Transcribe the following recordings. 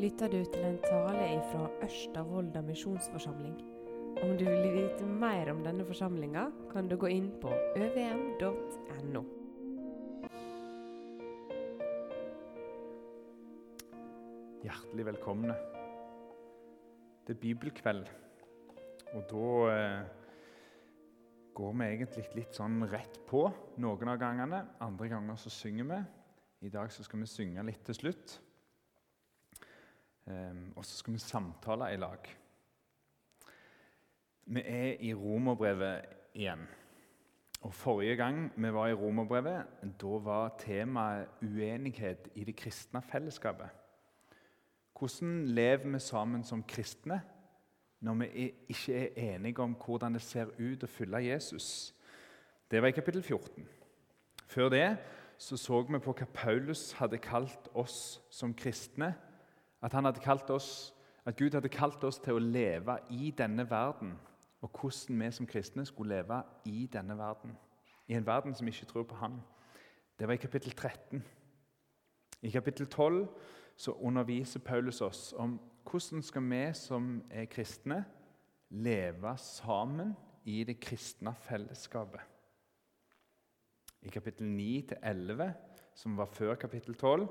lytter du til en tale fra Ørsta misjonsforsamling. Om du vil vite mer om denne forsamlinga, kan du gå inn på øvm.no. Hjertelig velkomne. Det er bibelkveld, og da eh, går vi egentlig litt sånn rett på noen av gangene. Andre ganger så synger vi. I dag så skal vi synge litt til slutt. Um, og så skal vi samtale i lag. Vi er i Romerbrevet igjen. Og Forrige gang vi var i Romerbrevet, da var temaet uenighet i det kristne fellesskapet. Hvordan lever vi sammen som kristne når vi ikke er enige om hvordan det ser ut å følge Jesus? Det var i kapittel 14. Før det så, så vi på hva Paulus hadde kalt oss som kristne at, oss, at, Gud hadde kalt oss til å leve i denne verden, og hvordan vi som kristne skulle leve i denne verden. I en verden som ikke tror på Han. Det var i kapittel 13. I kapittel 12 så underviser Paulus oss om hvordan skal vi som er kristne, leve sammen i det kristne fellesskapet. I kapittel 9-11, som var før kapittel 12,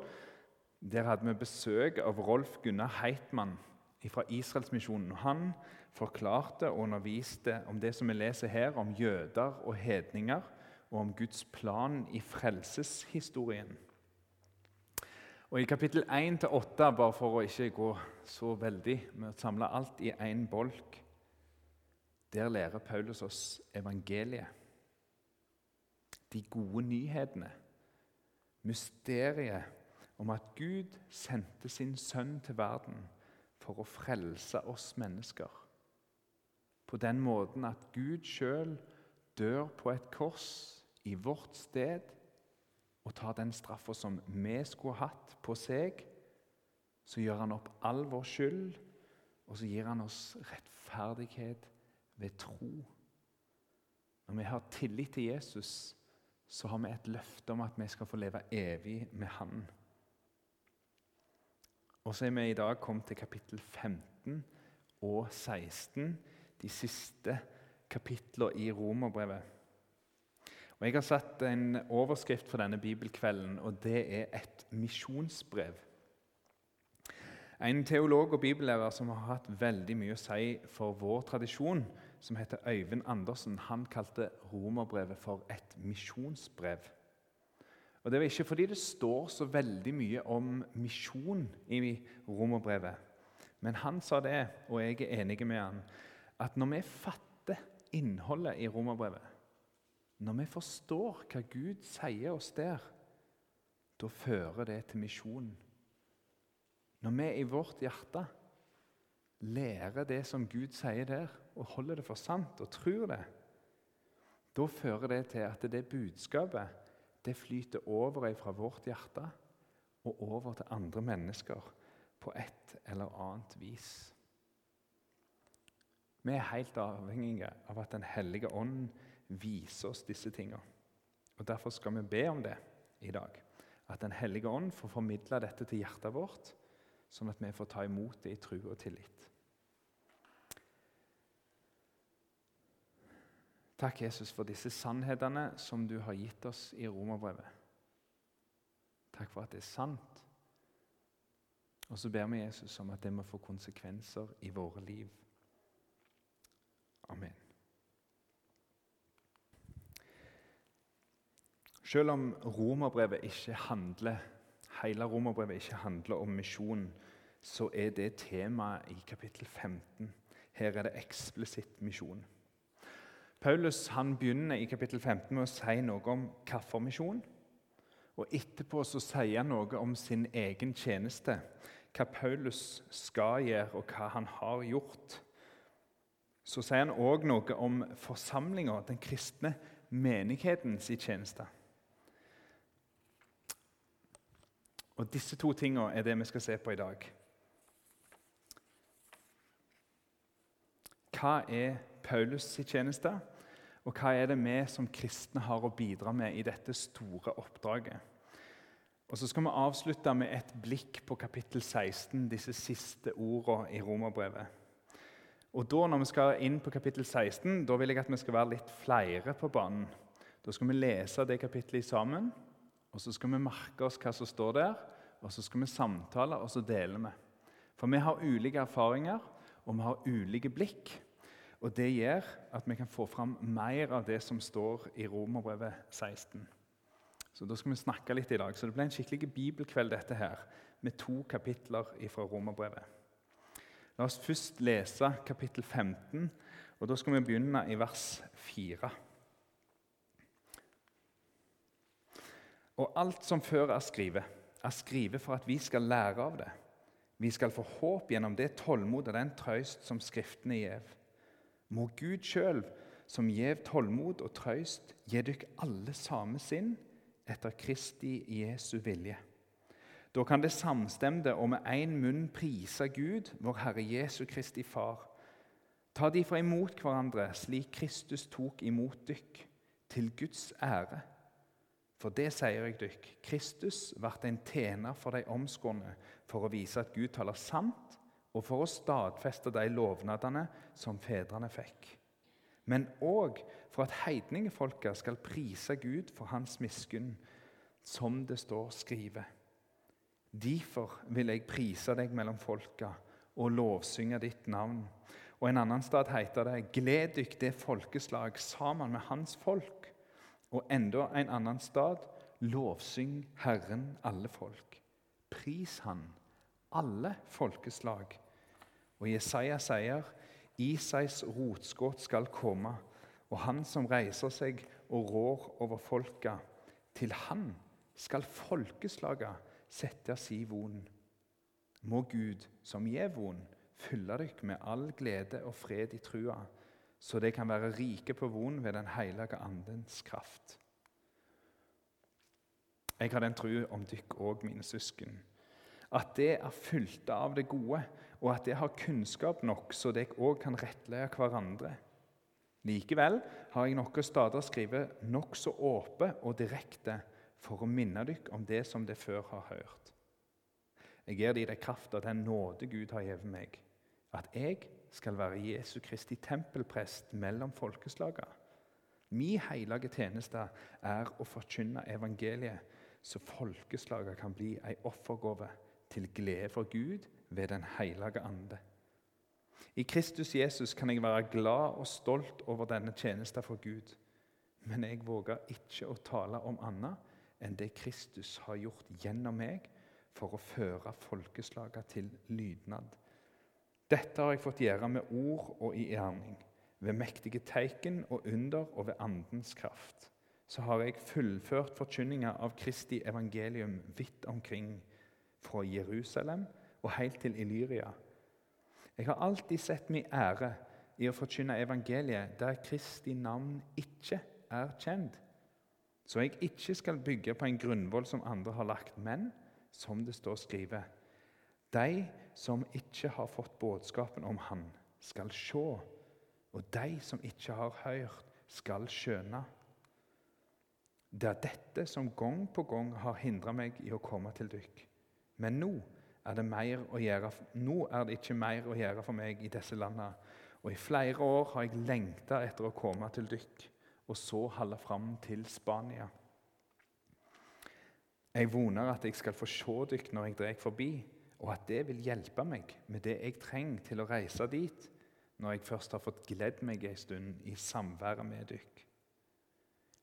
der hadde vi besøk av Rolf Gunnar Heitmann fra Israelsmisjonen. Han forklarte og underviste om det som vi leser her, om jøder og hedninger, og om Guds plan i frelseshistorien. Og I kapittel 1-8, bare for å ikke gå så veldig med å samle alt i én bolk, der lærer Paulus oss evangeliet. De gode nyhetene, mysteriet om at Gud sendte sin sønn til verden for å frelse oss mennesker. På den måten at Gud sjøl dør på et kors i vårt sted og tar den straffa som vi skulle hatt på seg. Så gjør han opp all vår skyld, og så gir han oss rettferdighet ved tro. Når vi har tillit til Jesus, så har vi et løfte om at vi skal få leve evig med Han. Og så er vi i dag kommet til kapittel 15 og 16, de siste kapitlene i Romerbrevet. Og Jeg har satt en overskrift for denne bibelkvelden, og det er et misjonsbrev. En teolog og bibellærer som har hatt veldig mye å si for vår tradisjon, som heter Øyvind Andersen, han kalte romerbrevet for et misjonsbrev. Og Det var ikke fordi det står så veldig mye om misjon i romerbrevet. Men han sa det, og jeg er enig med han, at når vi fatter innholdet i romerbrevet, når vi forstår hva Gud sier oss der, da fører det til misjon. Når vi i vårt hjerte lærer det som Gud sier der, og holder det for sant og tror det, da fører det til at det budskapet det flyter over fra vårt hjerte og over til andre mennesker på et eller annet vis. Vi er helt avhengige av at Den hellige ånd viser oss disse tingene. Og Derfor skal vi be om det i dag. At Den hellige ånd får formidle dette til hjertet vårt, sånn at vi får ta imot det i tro og tillit. Takk, Jesus, for disse sannhetene som du har gitt oss i romerbrevet. Takk for at det er sant. Og så ber vi Jesus om at det må få konsekvenser i våre liv. Amen. Selv om romerbrevet ikke handler, hele romerbrevet ikke handler om misjon, så er det temaet i kapittel 15. Her er det eksplisitt misjon. Paulus han begynner i kapittel 15 med å si noe om kaffermisjon. Og Etterpå så sier han noe om sin egen tjeneste, hva Paulus skal gjøre, og hva han har gjort. Så sier han òg noe om forsamlinga, den kristne menighetens tjeneste. Og Disse to tingene er det vi skal se på i dag. Hva er Paulus' tjeneste? Og hva er det vi som kristne har å bidra med i dette store oppdraget? Og Så skal vi avslutte med et blikk på kapittel 16, disse siste ordene i Romerbrevet. Og da Når vi skal inn på kapittel 16, da vil jeg at vi skal være litt flere på banen. Da skal vi lese det kapittelet sammen, og så skal vi merke oss hva som står der. Og så skal vi samtale, og så deler vi. For vi har ulike erfaringer, og vi har ulike blikk. Og det gjør at vi kan få fram mer av det som står i Romerbrevet 16. Så Da skal vi snakke litt i dag. Så Det ble en skikkelig bibelkveld, dette her, med to kapitler fra Romerbrevet. La oss først lese kapittel 15, og da skal vi begynne i vers 4. Og alt som før er skrevet, er skrevet for at vi skal lære av det. Vi skal få håp gjennom det tålmod og den trøyst som Skriftene gjev. Må Gud sjøl, som gjev tålmod og trøyst, gi dykk alle samme sinn etter Kristi Jesu vilje. Da kan det samstemte og med én munn prise Gud, vår Herre Jesu Kristi Far. Ta de fra imot hverandre slik Kristus tok imot dykk, til Guds ære. For det sier jeg dykk, Kristus ble en tjener for de omskårne for å vise at Gud taler sant, og for å stadfeste de lovnadene som fedrene fikk. Men òg for at heidningfolket skal prise Gud for hans miskunn, som det står skrevet. Derfor vil jeg prise deg mellom folka og lovsynge ditt navn. Og En annen sted heter det:" Gled dykk det folkeslag sammen med hans folk. Og enda en annen stad lovsyng Herren alle folk. Pris Han, alle folkeslag. Og Jesaja sier Isais rotskudd skal komme, og han som reiser seg og rår over folka. Til han skal folkeslaga sette si von. Må Gud, som gir von, fylle dykk med all glede og fred i trua så de kan være rike på von ved Den hellige andens kraft. Jeg har den tru om dykk òg, mine søsken, at det er fylt av det gode, og at det har kunnskap nok, så dere òg kan rettlede hverandre. Likevel har jeg noen steder skrevet nokså åpe og direkte for å minne dere om det som dere før har hørt. Jeg gir dere kraft av den nåde Gud har gitt meg, at jeg skal være Jesu Kristi tempelprest mellom folkeslagene. Min hellige tjeneste er å forkynne evangeliet, så folkeslagene kan bli ei offergave til glede for Gud ved Den hellige ande. I Kristus Jesus kan jeg være glad og stolt over denne tjenesten for Gud. Men jeg våger ikke å tale om annet enn det Kristus har gjort gjennom meg for å føre folkeslaget til lydnad dette har jeg fått gjøre med ord og i gjerning, ved mektige teiken og under og ved Andens kraft. Så har jeg fullført forkynninga av Kristi evangelium vidt omkring, fra Jerusalem og helt til Illyria. Jeg har alltid sett min ære i å forkynne evangeliet der Kristi navn ikke er kjent. Så jeg ikke skal bygge på en grunnvoll som andre har lagt, men som det står skrevet de som ikke har fått budskapen om Han, skal se, og de som ikke har hørt, skal skjønne. Det er dette som gang på gang har hindra meg i å komme til dykk. Men nå er, det gjøre, nå er det ikke mer å gjøre for meg i disse landene. Og i flere år har jeg lengta etter å komme til dykk, og så holde fram til Spania. Jeg voner at jeg skal få se dykk når jeg drar forbi og at det vil hjelpe meg med det jeg trenger til å reise dit når jeg først har fått gledd meg en stund i samværet med dykk.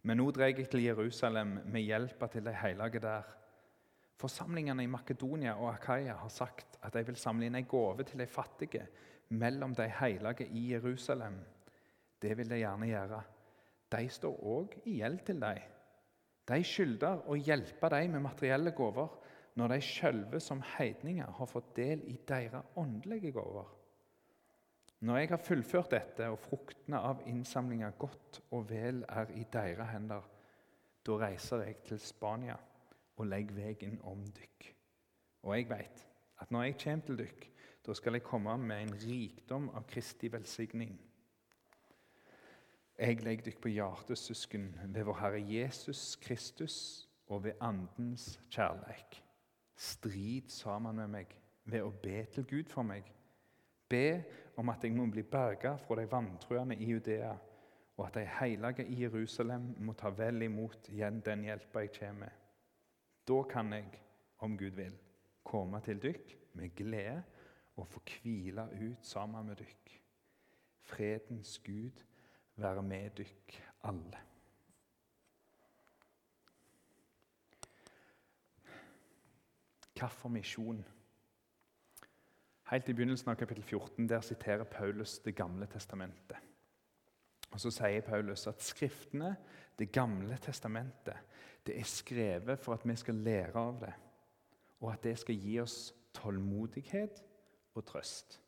Men nå drar jeg til Jerusalem med hjelpa til de hellige der. Forsamlingene i Makedonia og Akaya har sagt at de vil samle inn en gave til de fattige mellom de hellige i Jerusalem. Det vil de gjerne gjøre. De står òg i gjeld til dem. De skylder å hjelpe dem med materielle gaver når de sjølve som heidninger har fått del i deres åndelige gaver. Når jeg har fullført dette, og fruktene av innsamlinga godt og vel er i deres hender, da reiser jeg til Spania og legger veien om dykk. Og jeg vet at når jeg kommer til dykk, da skal jeg komme med en rikdom av Kristi velsigning. Jeg legger dykk på hjertet, søsken, ved vår Herre Jesus Kristus og ved Andens kjærleik. Strid sammen med meg ved å be til Gud for meg. Be om at jeg må bli berga fra de vantruende i Judea, og at de hellige i Jerusalem må ta vel imot den hjelpa jeg kommer med. Da kan jeg, om Gud vil, komme til dykk med glede og få hvile ut sammen med dykk. Fredens Gud være med dykk alle. Hvilken misjon? Helt i begynnelsen av kapittel 14 der siterer Paulus Det gamle testamentet. Og Så sier Paulus at Skriftene, Det gamle testamentet, det er skrevet for at vi skal lære av det, og at det skal gi oss tålmodighet og trøst.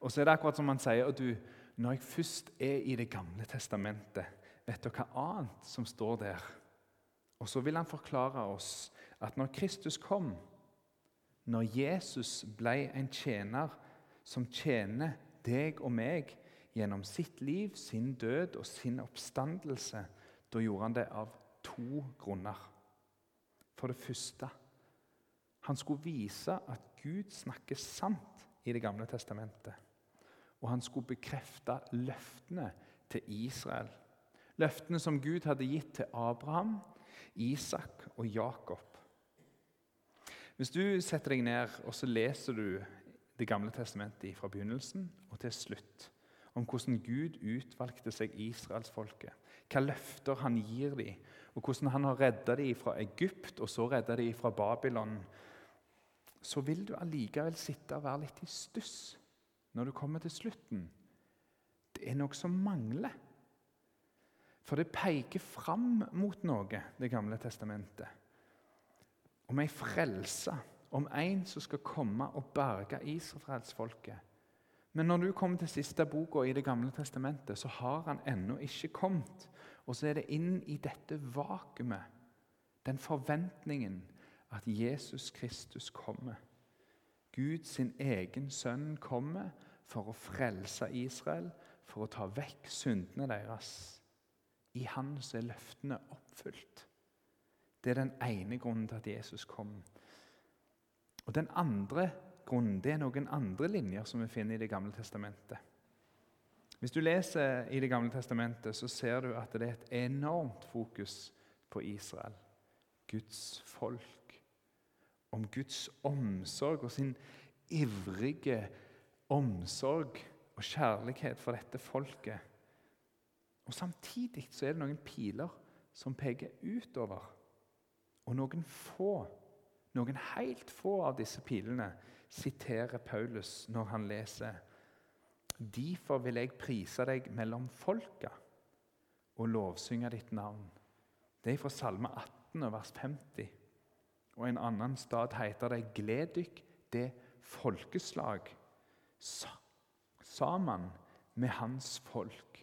Og så er det akkurat som han sier og du, Når jeg først er i Det gamle testamentet, vet du hva annet som står der? Og så vil han forklare oss at når Kristus kom, når Jesus ble en tjener som tjener deg og meg gjennom sitt liv, sin død og sin oppstandelse, da gjorde han det av to grunner. For det første han skulle vise at Gud snakker sant i Det gamle testamentet. Og han skulle bekrefte løftene til Israel. Løftene som Gud hadde gitt til Abraham, Isak og Jakob. Hvis du setter deg ned og så leser du Det gamle testamentet fra begynnelsen og til slutt, om hvordan Gud utvalgte seg israelsfolket, hva løfter han gir dem, og hvordan han har redda dem fra Egypt og så redda dem fra Babylon, så vil du allikevel sitte og være litt i stuss når du kommer til slutten. Det er noe som mangler. For det peker fram mot noe, Det gamle testamentet om ei frelse, om en som skal komme og berge israelsfolket. Men når du kommer til siste boka i Det gamle testamentet, så har han ennå ikke kommet. Og så er det inn i dette vakuumet, den forventningen, at Jesus Kristus kommer. Gud sin egen sønn kommer for å frelse Israel, for å ta vekk syndene deres. I han er løftene oppfylt. Det er den ene grunnen til at Jesus kom. Og Den andre grunnen det er noen andre linjer som vi finner i Det gamle testamentet. Hvis du leser i Det gamle testamentet, så ser du at det er et enormt fokus på Israel, Guds folk. Om Guds omsorg og sin ivrige omsorg og kjærlighet for dette folket. Og Samtidig så er det noen piler som peker utover og noen få, noen helt få av disse pilene siterer Paulus når han leser Derfor vil jeg prise deg mellom folka og lovsynge ditt navn. Det er fra Salme 18, vers 50. Og en annen stad heter det Gled dykk, det folkeslag, sammen med hans folk.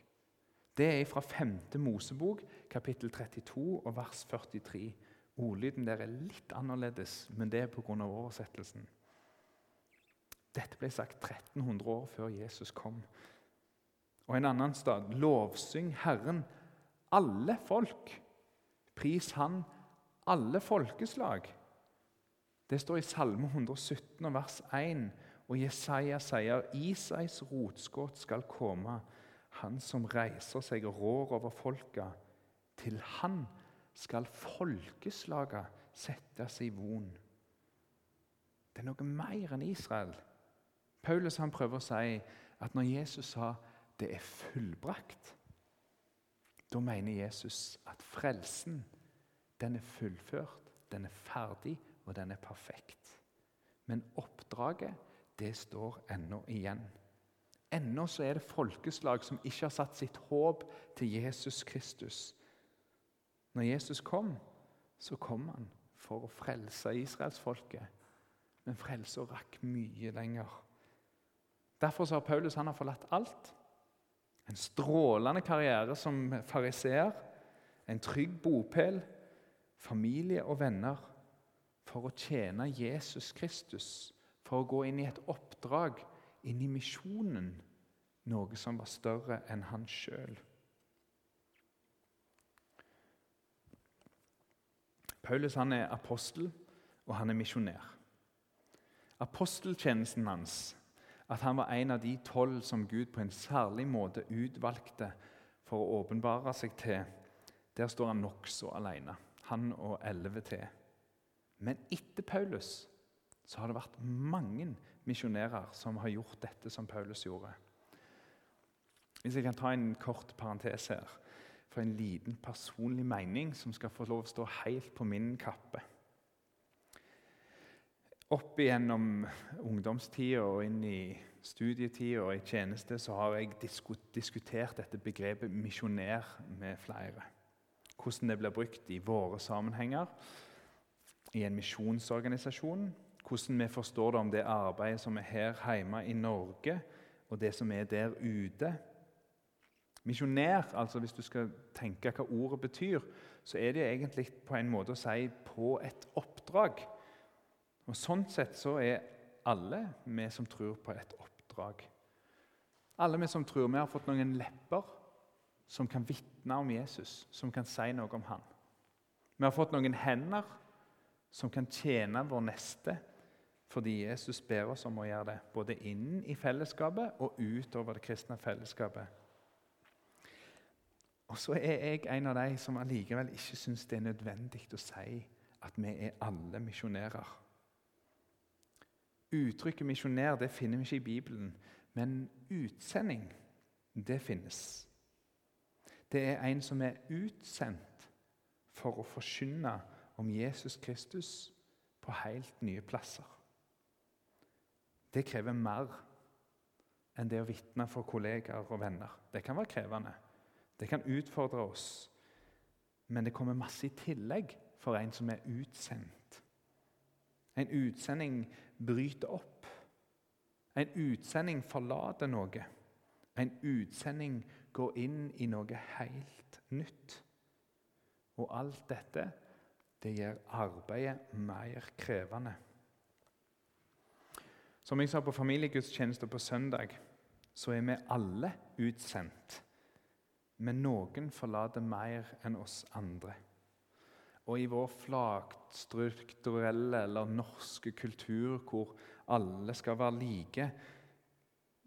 Det er fra 5. Mosebok, kapittel 32, og vers 43. Ordlyden der er litt annerledes, men det er pga. oversettelsen. Dette ble sagt 1300 år før Jesus kom. Og en annen stad lovsyng Herren, alle folk. Pris Han, alle folkeslag. Det står i Salme 117, vers 1. Og Jesaja sier Isais rotskudd skal komme, han som reiser seg og rår over folka. Til han skal folkeslaga seg i von. Det er noe mer enn Israel. Paulus han prøver å si at når Jesus sa 'det er fullbrakt', da mener Jesus at frelsen den er fullført, den er ferdig, og den er perfekt. Men oppdraget, det står ennå igjen. Ennå så er det folkeslag som ikke har satt sitt håp til Jesus Kristus. Når Jesus kom, så kom han for å frelse israelsfolket. Men frelsa rakk mye lenger. Derfor har Paulus han har forlatt alt. En strålende karriere som fariseer, en trygg bopel, familie og venner, for å tjene Jesus Kristus, for å gå inn i et oppdrag, inn i misjonen, noe som var større enn han sjøl. Paulus han er apostel, og han er misjonær. Aposteltjenesten hans, at han var en av de tolv som Gud på en særlig måte utvalgte for å åpenbare seg til, der står han nokså alene. Han og elleve til. Men etter Paulus så har det vært mange misjonærer som har gjort dette som Paulus gjorde. Hvis jeg kan ta en kort parentes her, for en liten personlig mening som skal få lov å stå helt på min kappe. Opp igjennom ungdomstida og inn i studietida og i tjeneste så har jeg diskutert dette begrepet misjonær med flere. Hvordan det blir brukt i våre sammenhenger, i en misjonsorganisasjon. Hvordan vi forstår det om det arbeidet som er her hjemme i Norge, og det som er der ute. Misjonær, altså hvis du skal tenke hva ordet betyr, så er det egentlig på en måte å si 'på et oppdrag'. Og Sånn sett så er alle vi som tror på et oppdrag. Alle vi som tror vi har fått noen lepper som kan vitne om Jesus, som kan si noe om han. Vi har fått noen hender som kan tjene vår neste, fordi Jesus ber oss om å gjøre det, både inn i fellesskapet og utover det kristne fellesskapet. Og så er jeg en av de som allikevel ikke syns det er nødvendig å si at vi er alle misjonærer. Uttrykket 'misjonær' det finner vi ikke i Bibelen, men utsending det finnes. Det er en som er utsendt for å forkynne om Jesus Kristus på helt nye plasser. Det krever mer enn det å vitne for kollegaer og venner. Det kan være krevende. Det kan utfordre oss. Men det kommer masse i tillegg for en som er utsendt. En utsending bryter opp. En utsending forlater noe. En utsending går inn i noe helt nytt. Og alt dette det gjør arbeidet mer krevende. Som jeg sa på familiegudstjeneste på søndag, så er vi alle utsendt. Men noen forlater mer enn oss andre. Og i vår flagstrukturelle eller norske kultur hvor alle skal være like,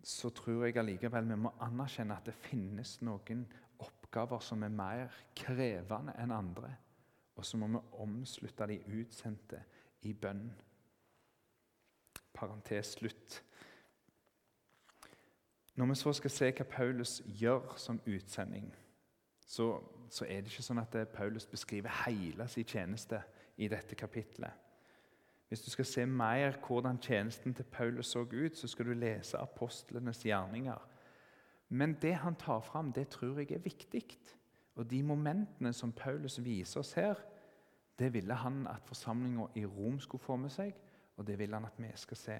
så tror jeg allikevel vi må anerkjenne at det finnes noen oppgaver som er mer krevende enn andre. Og så må vi omslutte de utsendte i bønn. Parentes slutt. Når vi så skal se hva Paulus gjør som utsending, så, så er det ikke sånn at Paulus beskriver hele sin tjeneste i dette kapitlet. Hvis du skal se mer hvordan tjenesten til Paulus så ut, så skal du lese apostlenes gjerninger. Men det han tar fram, det tror jeg er viktig. Og de momentene som Paulus viser oss her, det ville han at forsamlinga i Rom skulle få med seg, og det vil han at vi skal se.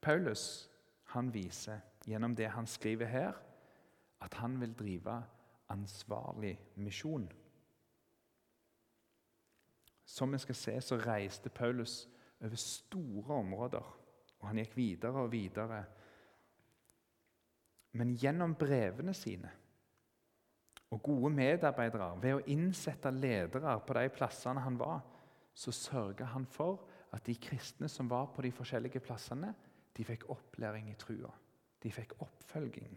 Paulus han viser gjennom det han skriver her, at han vil drive ansvarlig misjon. Som vi skal se, så reiste Paulus over store områder. Og han gikk videre og videre. Men gjennom brevene sine og gode medarbeidere, ved å innsette ledere på de plassene han var, så sørga han for at de kristne som var på de forskjellige plassene, de fikk opplæring i trua. De fikk oppfølging.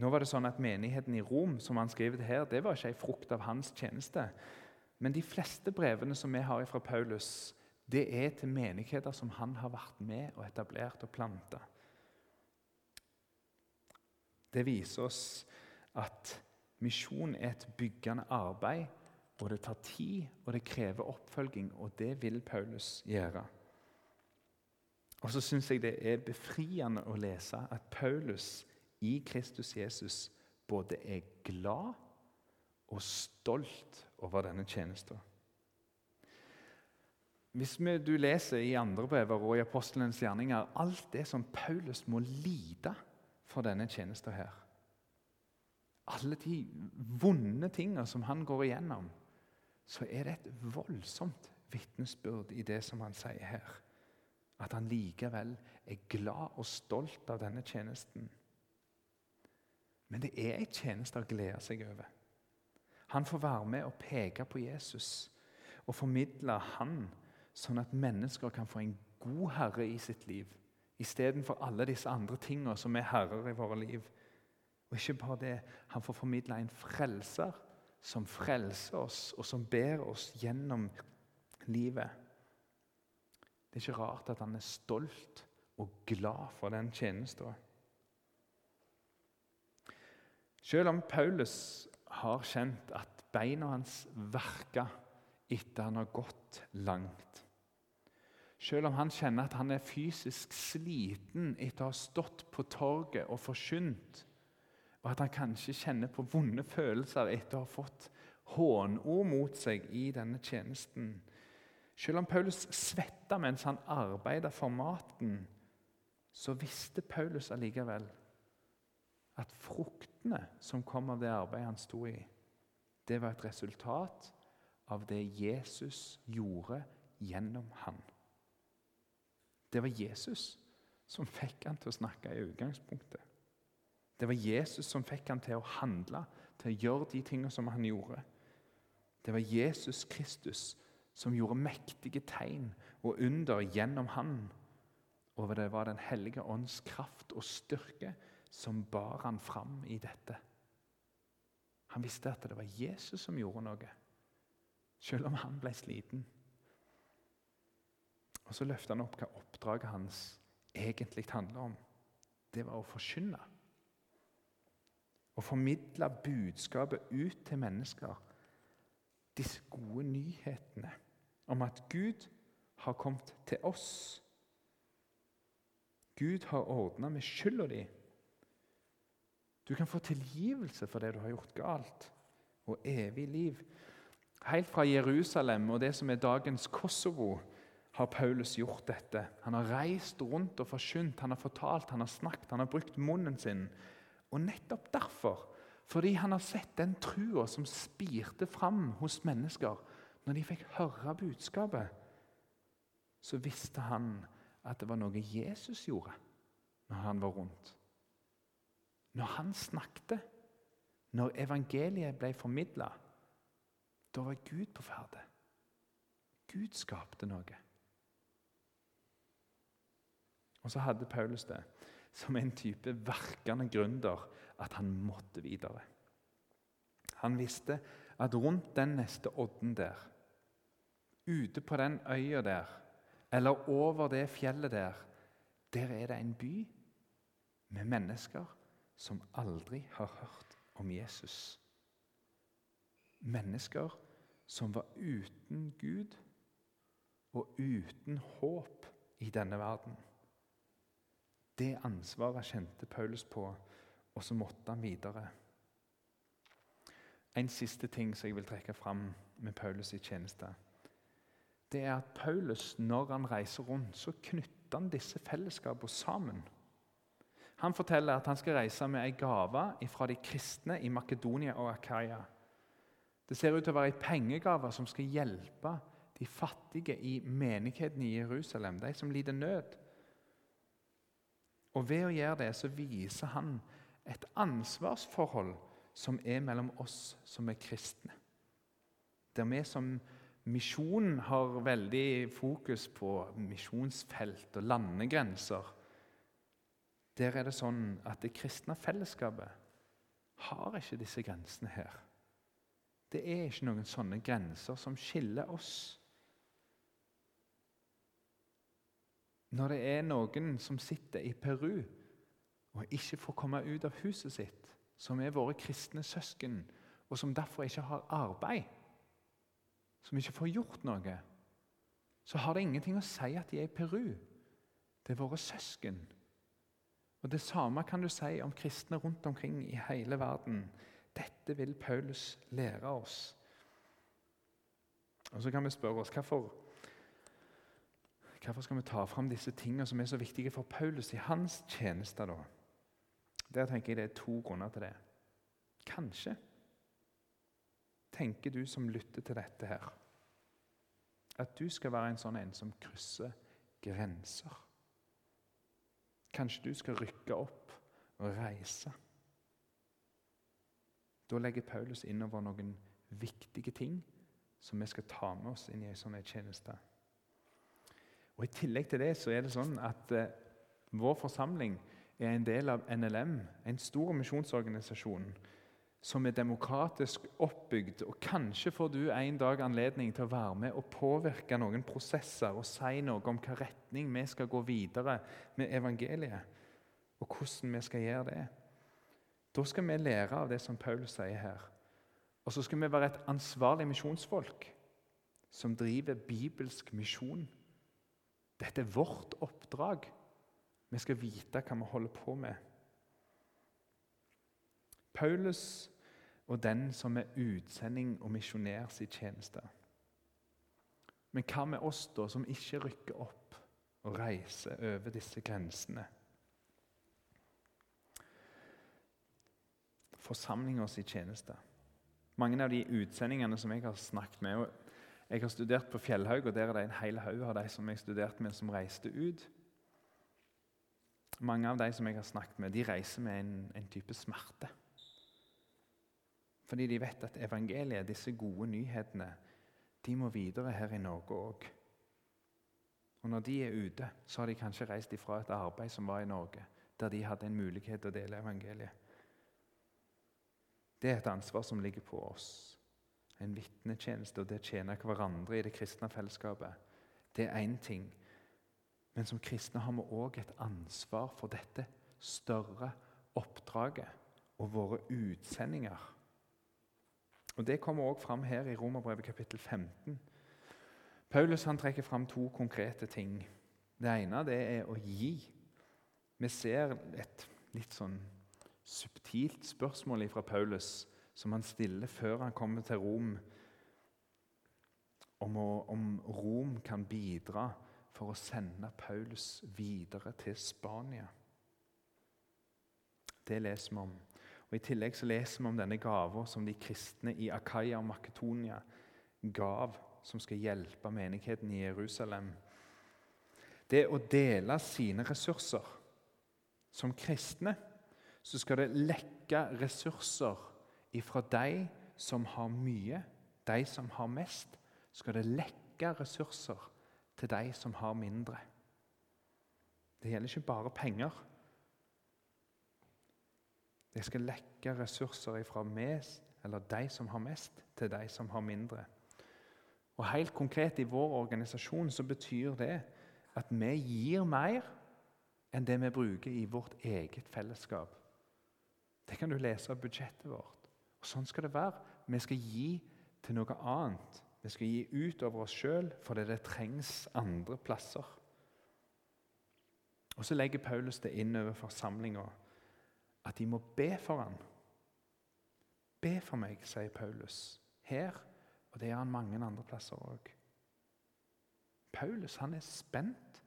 Nå var det sånn at Menigheten i Rom som han skriver her, det var ikke en frukt av hans tjeneste. Men de fleste brevene som vi har fra Paulus, det er til menigheter som han har vært med og etablert og planta. Det viser oss at misjon er et byggende arbeid og det tar tid, og det krever oppfølging, og det vil Paulus gjøre. Og så syns jeg det er befriende å lese at Paulus i Kristus Jesus både er glad og stolt over denne tjenesten. Hvis du leser i andre brever og i apostelens gjerninger alt det som Paulus må lide for denne tjenesten her Alle de vonde tingene som han går igjennom så er det et voldsomt vitnesbyrd i det som han sier her. At han likevel er glad og stolt av denne tjenesten. Men det er en tjeneste å glede seg over. Han får være med og peke på Jesus og formidle han, sånn at mennesker kan få en god herre i sitt liv, istedenfor alle disse andre tingene som er herrer i våre liv. Og ikke bare det, han får formidle en frelser som frelser oss, og som ber oss gjennom livet. Det er ikke rart at han er stolt og glad for den tjenesten. Selv om Paulus har kjent at beina hans verka etter han har gått langt Selv om han kjenner at han er fysisk sliten etter å ha stått på torget og forkynt, og at han kanskje kjenner på vonde følelser etter å ha fått hånord mot seg i denne tjenesten Selv om Paulus svetta mens han arbeida for maten, så visste Paulus allikevel at fruktene som kom av det arbeidet han sto i, det var et resultat av det Jesus gjorde gjennom han. Det var Jesus som fikk han til å snakke i utgangspunktet. Det var Jesus som fikk han til å handle, til å gjøre de tingene som han gjorde. Det var Jesus Kristus som gjorde mektige tegn og under gjennom han. Og det var Den hellige ånds kraft og styrke som bar han fram i dette. Han visste at det var Jesus som gjorde noe, selv om han ble sliten. Og Så løfter han opp hva oppdraget hans egentlig handler om. Det var å forkynne. Å formidle budskapet ut til mennesker. Disse gode nyhetene om at Gud har kommet til oss. Gud har ordna med skylda di. Du kan få tilgivelse for det du har gjort galt, og evig liv. Helt fra Jerusalem og det som er dagens Kosovo, har Paulus gjort dette. Han har reist rundt og forkynt, han har fortalt, han har snakket, han har brukt munnen sin. Og nettopp derfor, fordi han har sett den trua som spirte fram hos mennesker når de fikk høre budskapet, så visste han at det var noe Jesus gjorde når han var rundt. Når han snakket, når evangeliet ble formidla, da var Gud på ferde. Gud skapte noe. Og så hadde Paulus det som en type verkende gründer at han måtte videre. Han visste at rundt den neste odden der, ute på den øya der, eller over det fjellet der, der er det en by med mennesker som aldri har hørt om Jesus. Mennesker som var uten Gud og uten håp i denne verden. Det ansvaret kjente Paulus på, og så måtte han videre. En siste ting som jeg vil trekke fram med Paulus i tjeneste. Det er at Paulus, når han reiser rundt, så knytter han disse fellesskapene sammen. Han forteller at han skal reise med ei gave fra de kristne i Makedonia og Akaya. Det ser ut til å være ei pengegave som skal hjelpe de fattige i menigheten i Jerusalem, de som lider nød. Og Ved å gjøre det så viser han et ansvarsforhold som er mellom oss som er kristne. Der vi som misjon har veldig fokus på misjonsfelt og landegrenser der er det sånn at det kristne fellesskapet har ikke disse grensene her. Det er ikke noen sånne grenser som skiller oss. Når det er noen som sitter i Peru og ikke får komme ut av huset sitt, som er våre kristne søsken, og som derfor ikke har arbeid, som ikke får gjort noe, så har det ingenting å si at de er i Peru. Det er våre søsken. Og Det samme kan du si om kristne rundt omkring i hele verden. Dette vil Paulus lære oss. Og Så kan vi spørre oss hvorfor, hvorfor skal vi ta fram disse tingene som er så viktige for Paulus i hans tjeneste. da? Der tenker jeg det er to grunner til det. Kanskje tenker du som lytter til dette her, at du skal være en sånn en som krysser grenser. Kanskje du skal rykke opp og reise. Da legger Paulus innover noen viktige ting som vi skal ta med oss inn i en sånn tjeneste. Og I tillegg til det så er det sånn at eh, vår forsamling er en del av NLM, en stor misjonsorganisasjon som er demokratisk oppbygd. og Kanskje får du en dag anledning til å være med og påvirke noen prosesser og si noe om hvilken retning vi skal gå videre med evangeliet, og hvordan vi skal gjøre det. Da skal vi lære av det som Paul sier her. Og så skal vi være et ansvarlig misjonsfolk som driver bibelsk misjon. Dette er vårt oppdrag. Vi skal vite hva vi holder på med. Paulus og den som er utsending og misjonær sin tjeneste. Men hva med oss da, som ikke rykker opp og reiser over disse grensene? Forsamlinga sin tjeneste. Mange av de utsendingene som jeg har snakket med og Jeg har studert på Fjellhaug, og der er det en hel haug av de som jeg studerte med, som reiste ut. Mange av de som jeg har snakket med, de reiser med en, en type smerte. Fordi de vet at evangeliet, disse gode nyhetene, de må videre her i Norge òg. Og når de er ute, så har de kanskje reist ifra et arbeid som var i Norge, der de hadde en mulighet til å dele evangeliet. Det er et ansvar som ligger på oss. En vitnetjeneste og det å tjene hverandre i det kristne fellesskapet. Det er én ting. Men som kristne har vi òg et ansvar for dette større oppdraget og våre utsendinger. Og Det kommer også fram her i Romerbrevet kapittel 15. Paulus han trekker fram to konkrete ting. Det ene det er å gi. Vi ser et litt sånn subtilt spørsmål fra Paulus som han stiller før han kommer til Rom, om, å, om Rom kan bidra for å sende Paulus videre til Spania. Det leser vi om. Og I tillegg så leser vi om denne gava som de kristne i Akaya og Makedonia gav, som skal hjelpe menigheten i Jerusalem. Det å dele sine ressurser. Som kristne så skal det lekke ressurser ifra de som har mye, de som har mest. Skal det lekke ressurser til de som har mindre. Det gjelder ikke bare penger. Det skal lekke ressurser fra de som har mest, til de som har mindre. Og Helt konkret i vår organisasjon så betyr det at vi gir mer enn det vi bruker i vårt eget fellesskap. Det kan du lese av budsjettet vårt. Og Sånn skal det være. Vi skal gi til noe annet. Vi skal gi ut over oss sjøl fordi det trengs andre plasser. Og Så legger Paulus det inn over forsamlinga at de må be for ham. Be for meg, sier Paulus her, og det gjør han mange andre plasser òg. Paulus han er spent.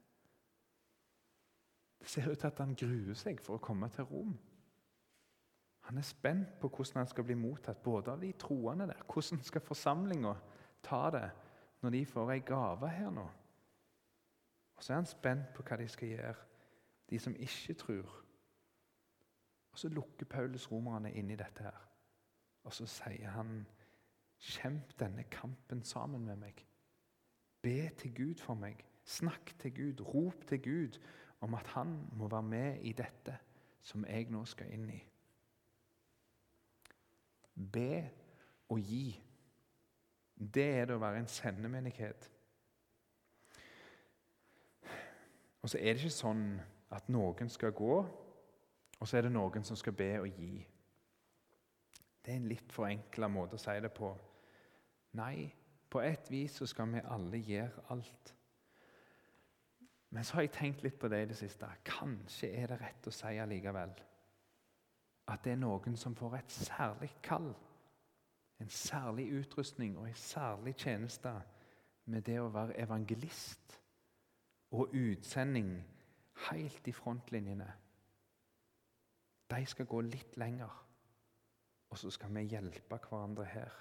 Det ser ut til at han gruer seg for å komme til Rom. Han er spent på hvordan han skal bli mottatt, både av de troende der. Hvordan skal forsamlinga ta det når de får ei gave her nå? Og så er han spent på hva de skal gjøre, de som ikke tror. Og Så lukker Paulus romerne inn i dette her. Og så sier han, 'Kjemp denne kampen sammen med meg.' Be til Gud for meg. Snakk til Gud. Rop til Gud om at han må være med i dette som jeg nå skal inn i. Be og gi. Det er det å være en sendemenighet. Og så er det ikke sånn at noen skal gå og så er det noen som skal be og gi. Det er en litt forenkla måte å si det på. Nei, på et vis så skal vi alle gjøre alt. Men så har jeg tenkt litt på det i det siste. Kanskje er det rett å si allikevel at det er noen som får et særlig kall. En særlig utrustning og en særlig tjeneste med det å være evangelist og utsending helt i frontlinjene. De skal gå litt lenger, og så skal vi hjelpe hverandre her.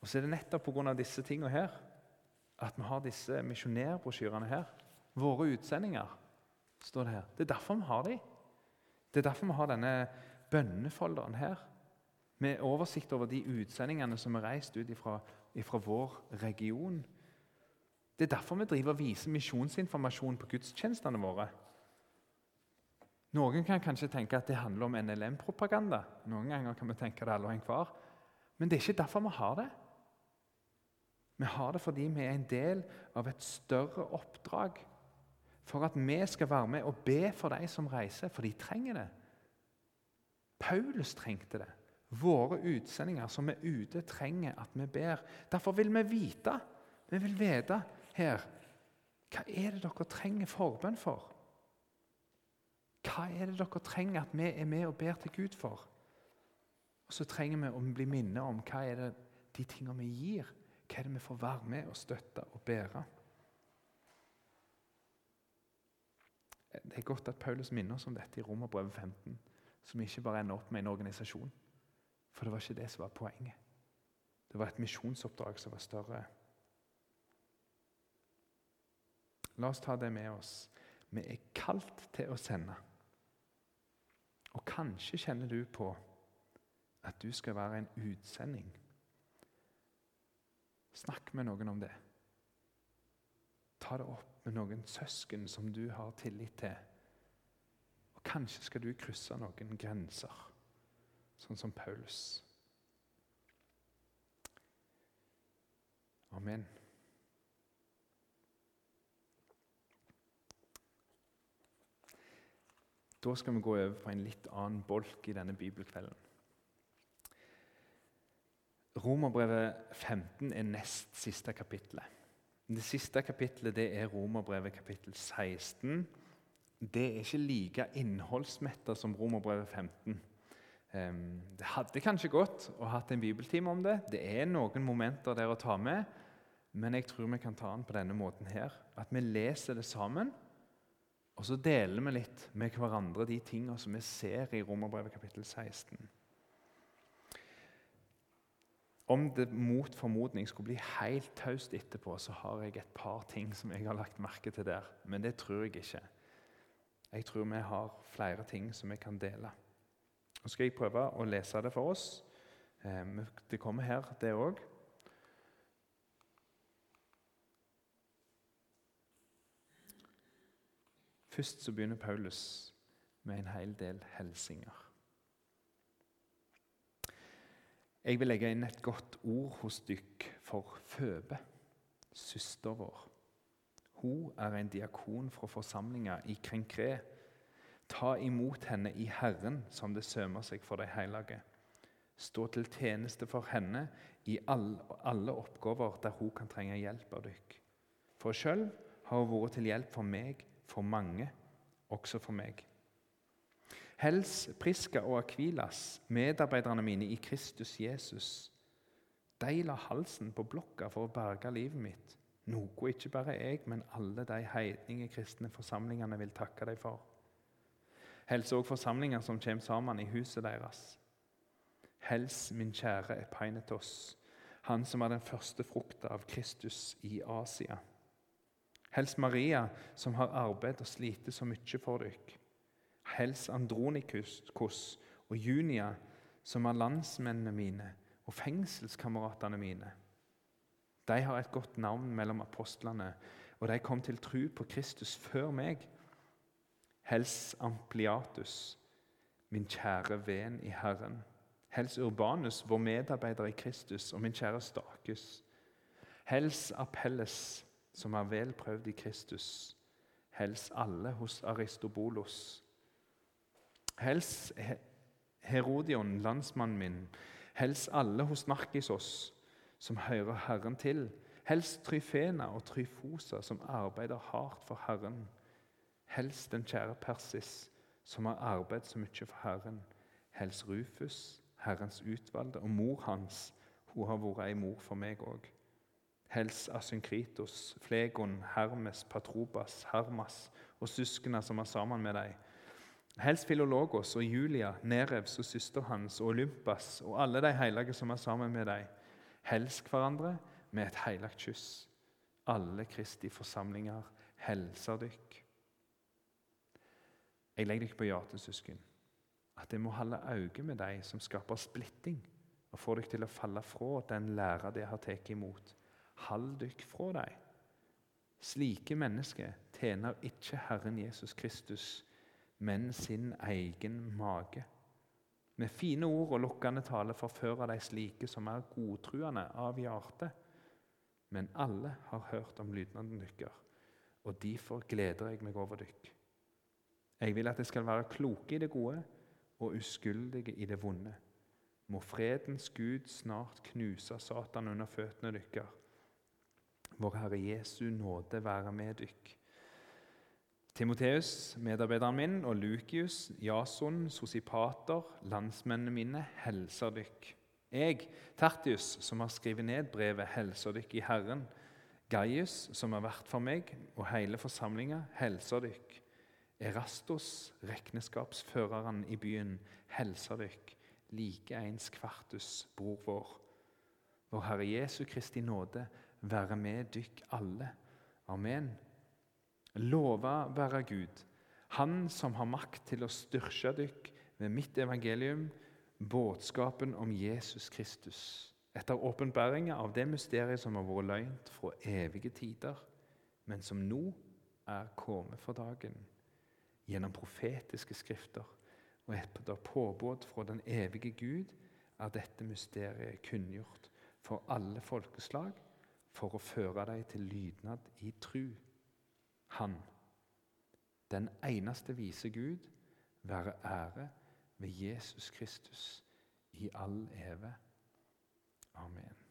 Og så er det nettopp pga. disse tingene her at vi har disse misjonærbrosjyrene her. Våre utsendinger, står det her. Det er derfor vi har dem. Det er derfor vi har denne bønnefolderen her. med oversikt over de utsendingene som er reist ut ifra, ifra vår region. Det er derfor vi driver og viser misjonsinformasjon på gudstjenestene våre. Noen kan kanskje tenke at det handler om NLM-propaganda. Noen ganger kan vi tenke det alle og enhver. Men det er ikke derfor vi har det. Vi har det fordi vi er en del av et større oppdrag. For at vi skal være med og be for de som reiser, for de trenger det. Paulus trengte det. Våre utsendinger som er ute, trenger at vi ber. Derfor vil vi vite. Vi vil vite her hva er det dere trenger forbønn for. Hva er det dere trenger at vi er med og ber til Gud for? Og Så trenger vi å bli minnet om hva er det de tingene vi gir. Hva er det vi får være med og støtte og bære? Det er godt at Paulus minner oss om dette i Romerbrevet 15, som ikke bare ender opp med en organisasjon. For det var ikke det som var poenget. Det var et misjonsoppdrag som var større. La oss ta det med oss. Vi er kalt til å sende. Og kanskje kjenner du på at du skal være en utsending. Snakk med noen om det. Ta det opp med noen søsken som du har tillit til. Og Kanskje skal du krysse noen grenser, sånn som Paulus. Amen. Da skal vi gå over på en litt annen bolk i denne bibelkvelden. Romerbrevet 15 er nest siste kapittelet. Det siste kapittelet det er Romerbrevet kapittel 16. Det er ikke like innholdsmetta som Romerbrevet 15. Det hadde kanskje gått å ha en bibeltime om det. Det er noen momenter der å ta med, men jeg tror vi kan ta den på denne måten her. At vi leser det sammen. Og så deler vi litt med hverandre de tingene som vi ser i Romerbrevet kapittel 16. Om det mot formodning skulle bli helt taust etterpå, så har jeg et par ting som jeg har lagt merke til der. Men det tror jeg ikke. Jeg tror vi har flere ting som vi kan dele. Nå skal jeg prøve å lese det for oss. Eh, det kommer her, det òg. Først så begynner Paulus med en hel del hilsinger. Jeg vil legge inn et godt ord hos dykk for Føbe, søster vår. Hun er en diakon fra forsamlinga i Krenkre. Ta imot henne i Herren som det sømer seg for de hellige. Stå til tjeneste for henne i alle oppgaver der hun kan trenge hjelp av dykk. For sjøl har hun vært til hjelp for meg for mange, også for meg. Hels Priska og Akvilas, medarbeiderne mine i Kristus Jesus. De la halsen på blokka for å berge livet mitt, noe ikke bare jeg, men alle de heidninge kristne forsamlingene vil takke dem for. Hels òg forsamlinger som kommer sammen i huset deres. Hels min kjære Epainetos, han som er den første frukta av Kristus i Asia. Hels Maria, som har arbeidet og slitt så mye for dere. Helst Andronikus og Junia, som er landsmennene mine og fengselskameratene mine. De har et godt navn mellom apostlene, og de kom til tru på Kristus før meg. Hels Ampliatus, min kjære venn i Herren. Hels Urbanus, vår medarbeider i Kristus, og min kjære Stakus. Hels Apelles, som er vel prøvd i Kristus. Hels alle hos Aristobolos. Hels Herodion, landsmannen min. Hels alle hos Narkisos, som hører Herren til. Hels Tryfena og Tryfosa, som arbeider hardt for Herren. Hels den kjære Persis, som har arbeidet så mye for Herren. Hels Rufus, Herrens utvalgte, og mor hans. Hun har vært ei mor for meg òg. Hels Asynkritos, Flegon, Hermes, Patrobas, Hermas og søsknene som er sammen med dem. Helst Filologos og Julia, Nerevs og søster hans og Olympas og alle de hellige som er sammen med deg. Hels hverandre med et hellig kyss. Alle Kristi forsamlinger helser dykk. Jeg legger dere på hjertet, søsken. at jeg må holde øye med de som skaper splitting, og får dere til å falle fra den læra de har tatt imot. Hold dere fra dem. Slike mennesker tjener ikke Herren Jesus Kristus, men sin egen mage. Med fine ord og lukkende tale forfører de slike som er godtruende av hjerte. Men alle har hørt om lydnaden deres, og derfor gleder jeg meg over dere. Jeg vil at dere skal være kloke i det gode og uskyldige i det vonde. Må fredens Gud snart knuse Satan under føttene deres. Vår Herre Jesu nåde være med dykk. Timoteus, medarbeideren min, og Lukius, Jason, Sosipater, landsmennene mine, helser dykk. Jeg, Tertius, som har skrevet ned brevet, helser dykk i Herren. Gaius, som har vært for meg, og hele forsamlinga, helser dykk. Erastos, regnskapsføreren i byen, helser dykk. Like ens Kvartus, bror vår. Vår Herre Jesu Kristi nåde være med dykk alle. Amen. Lova være Gud, Han som har makt til å styrke dykk ved mitt evangelium, budskapen om Jesus Kristus, etter åpenbaringa av det mysteriet som har vært løgnt fra evige tider, men som nå er kommet for dagen, gjennom profetiske skrifter og etter påbud fra den evige Gud er dette mysteriet kunngjort for alle folkeslag for å føre dem til lydnad i tru. Han, den eneste vise Gud, være ære ved Jesus Kristus i all eve. Amen.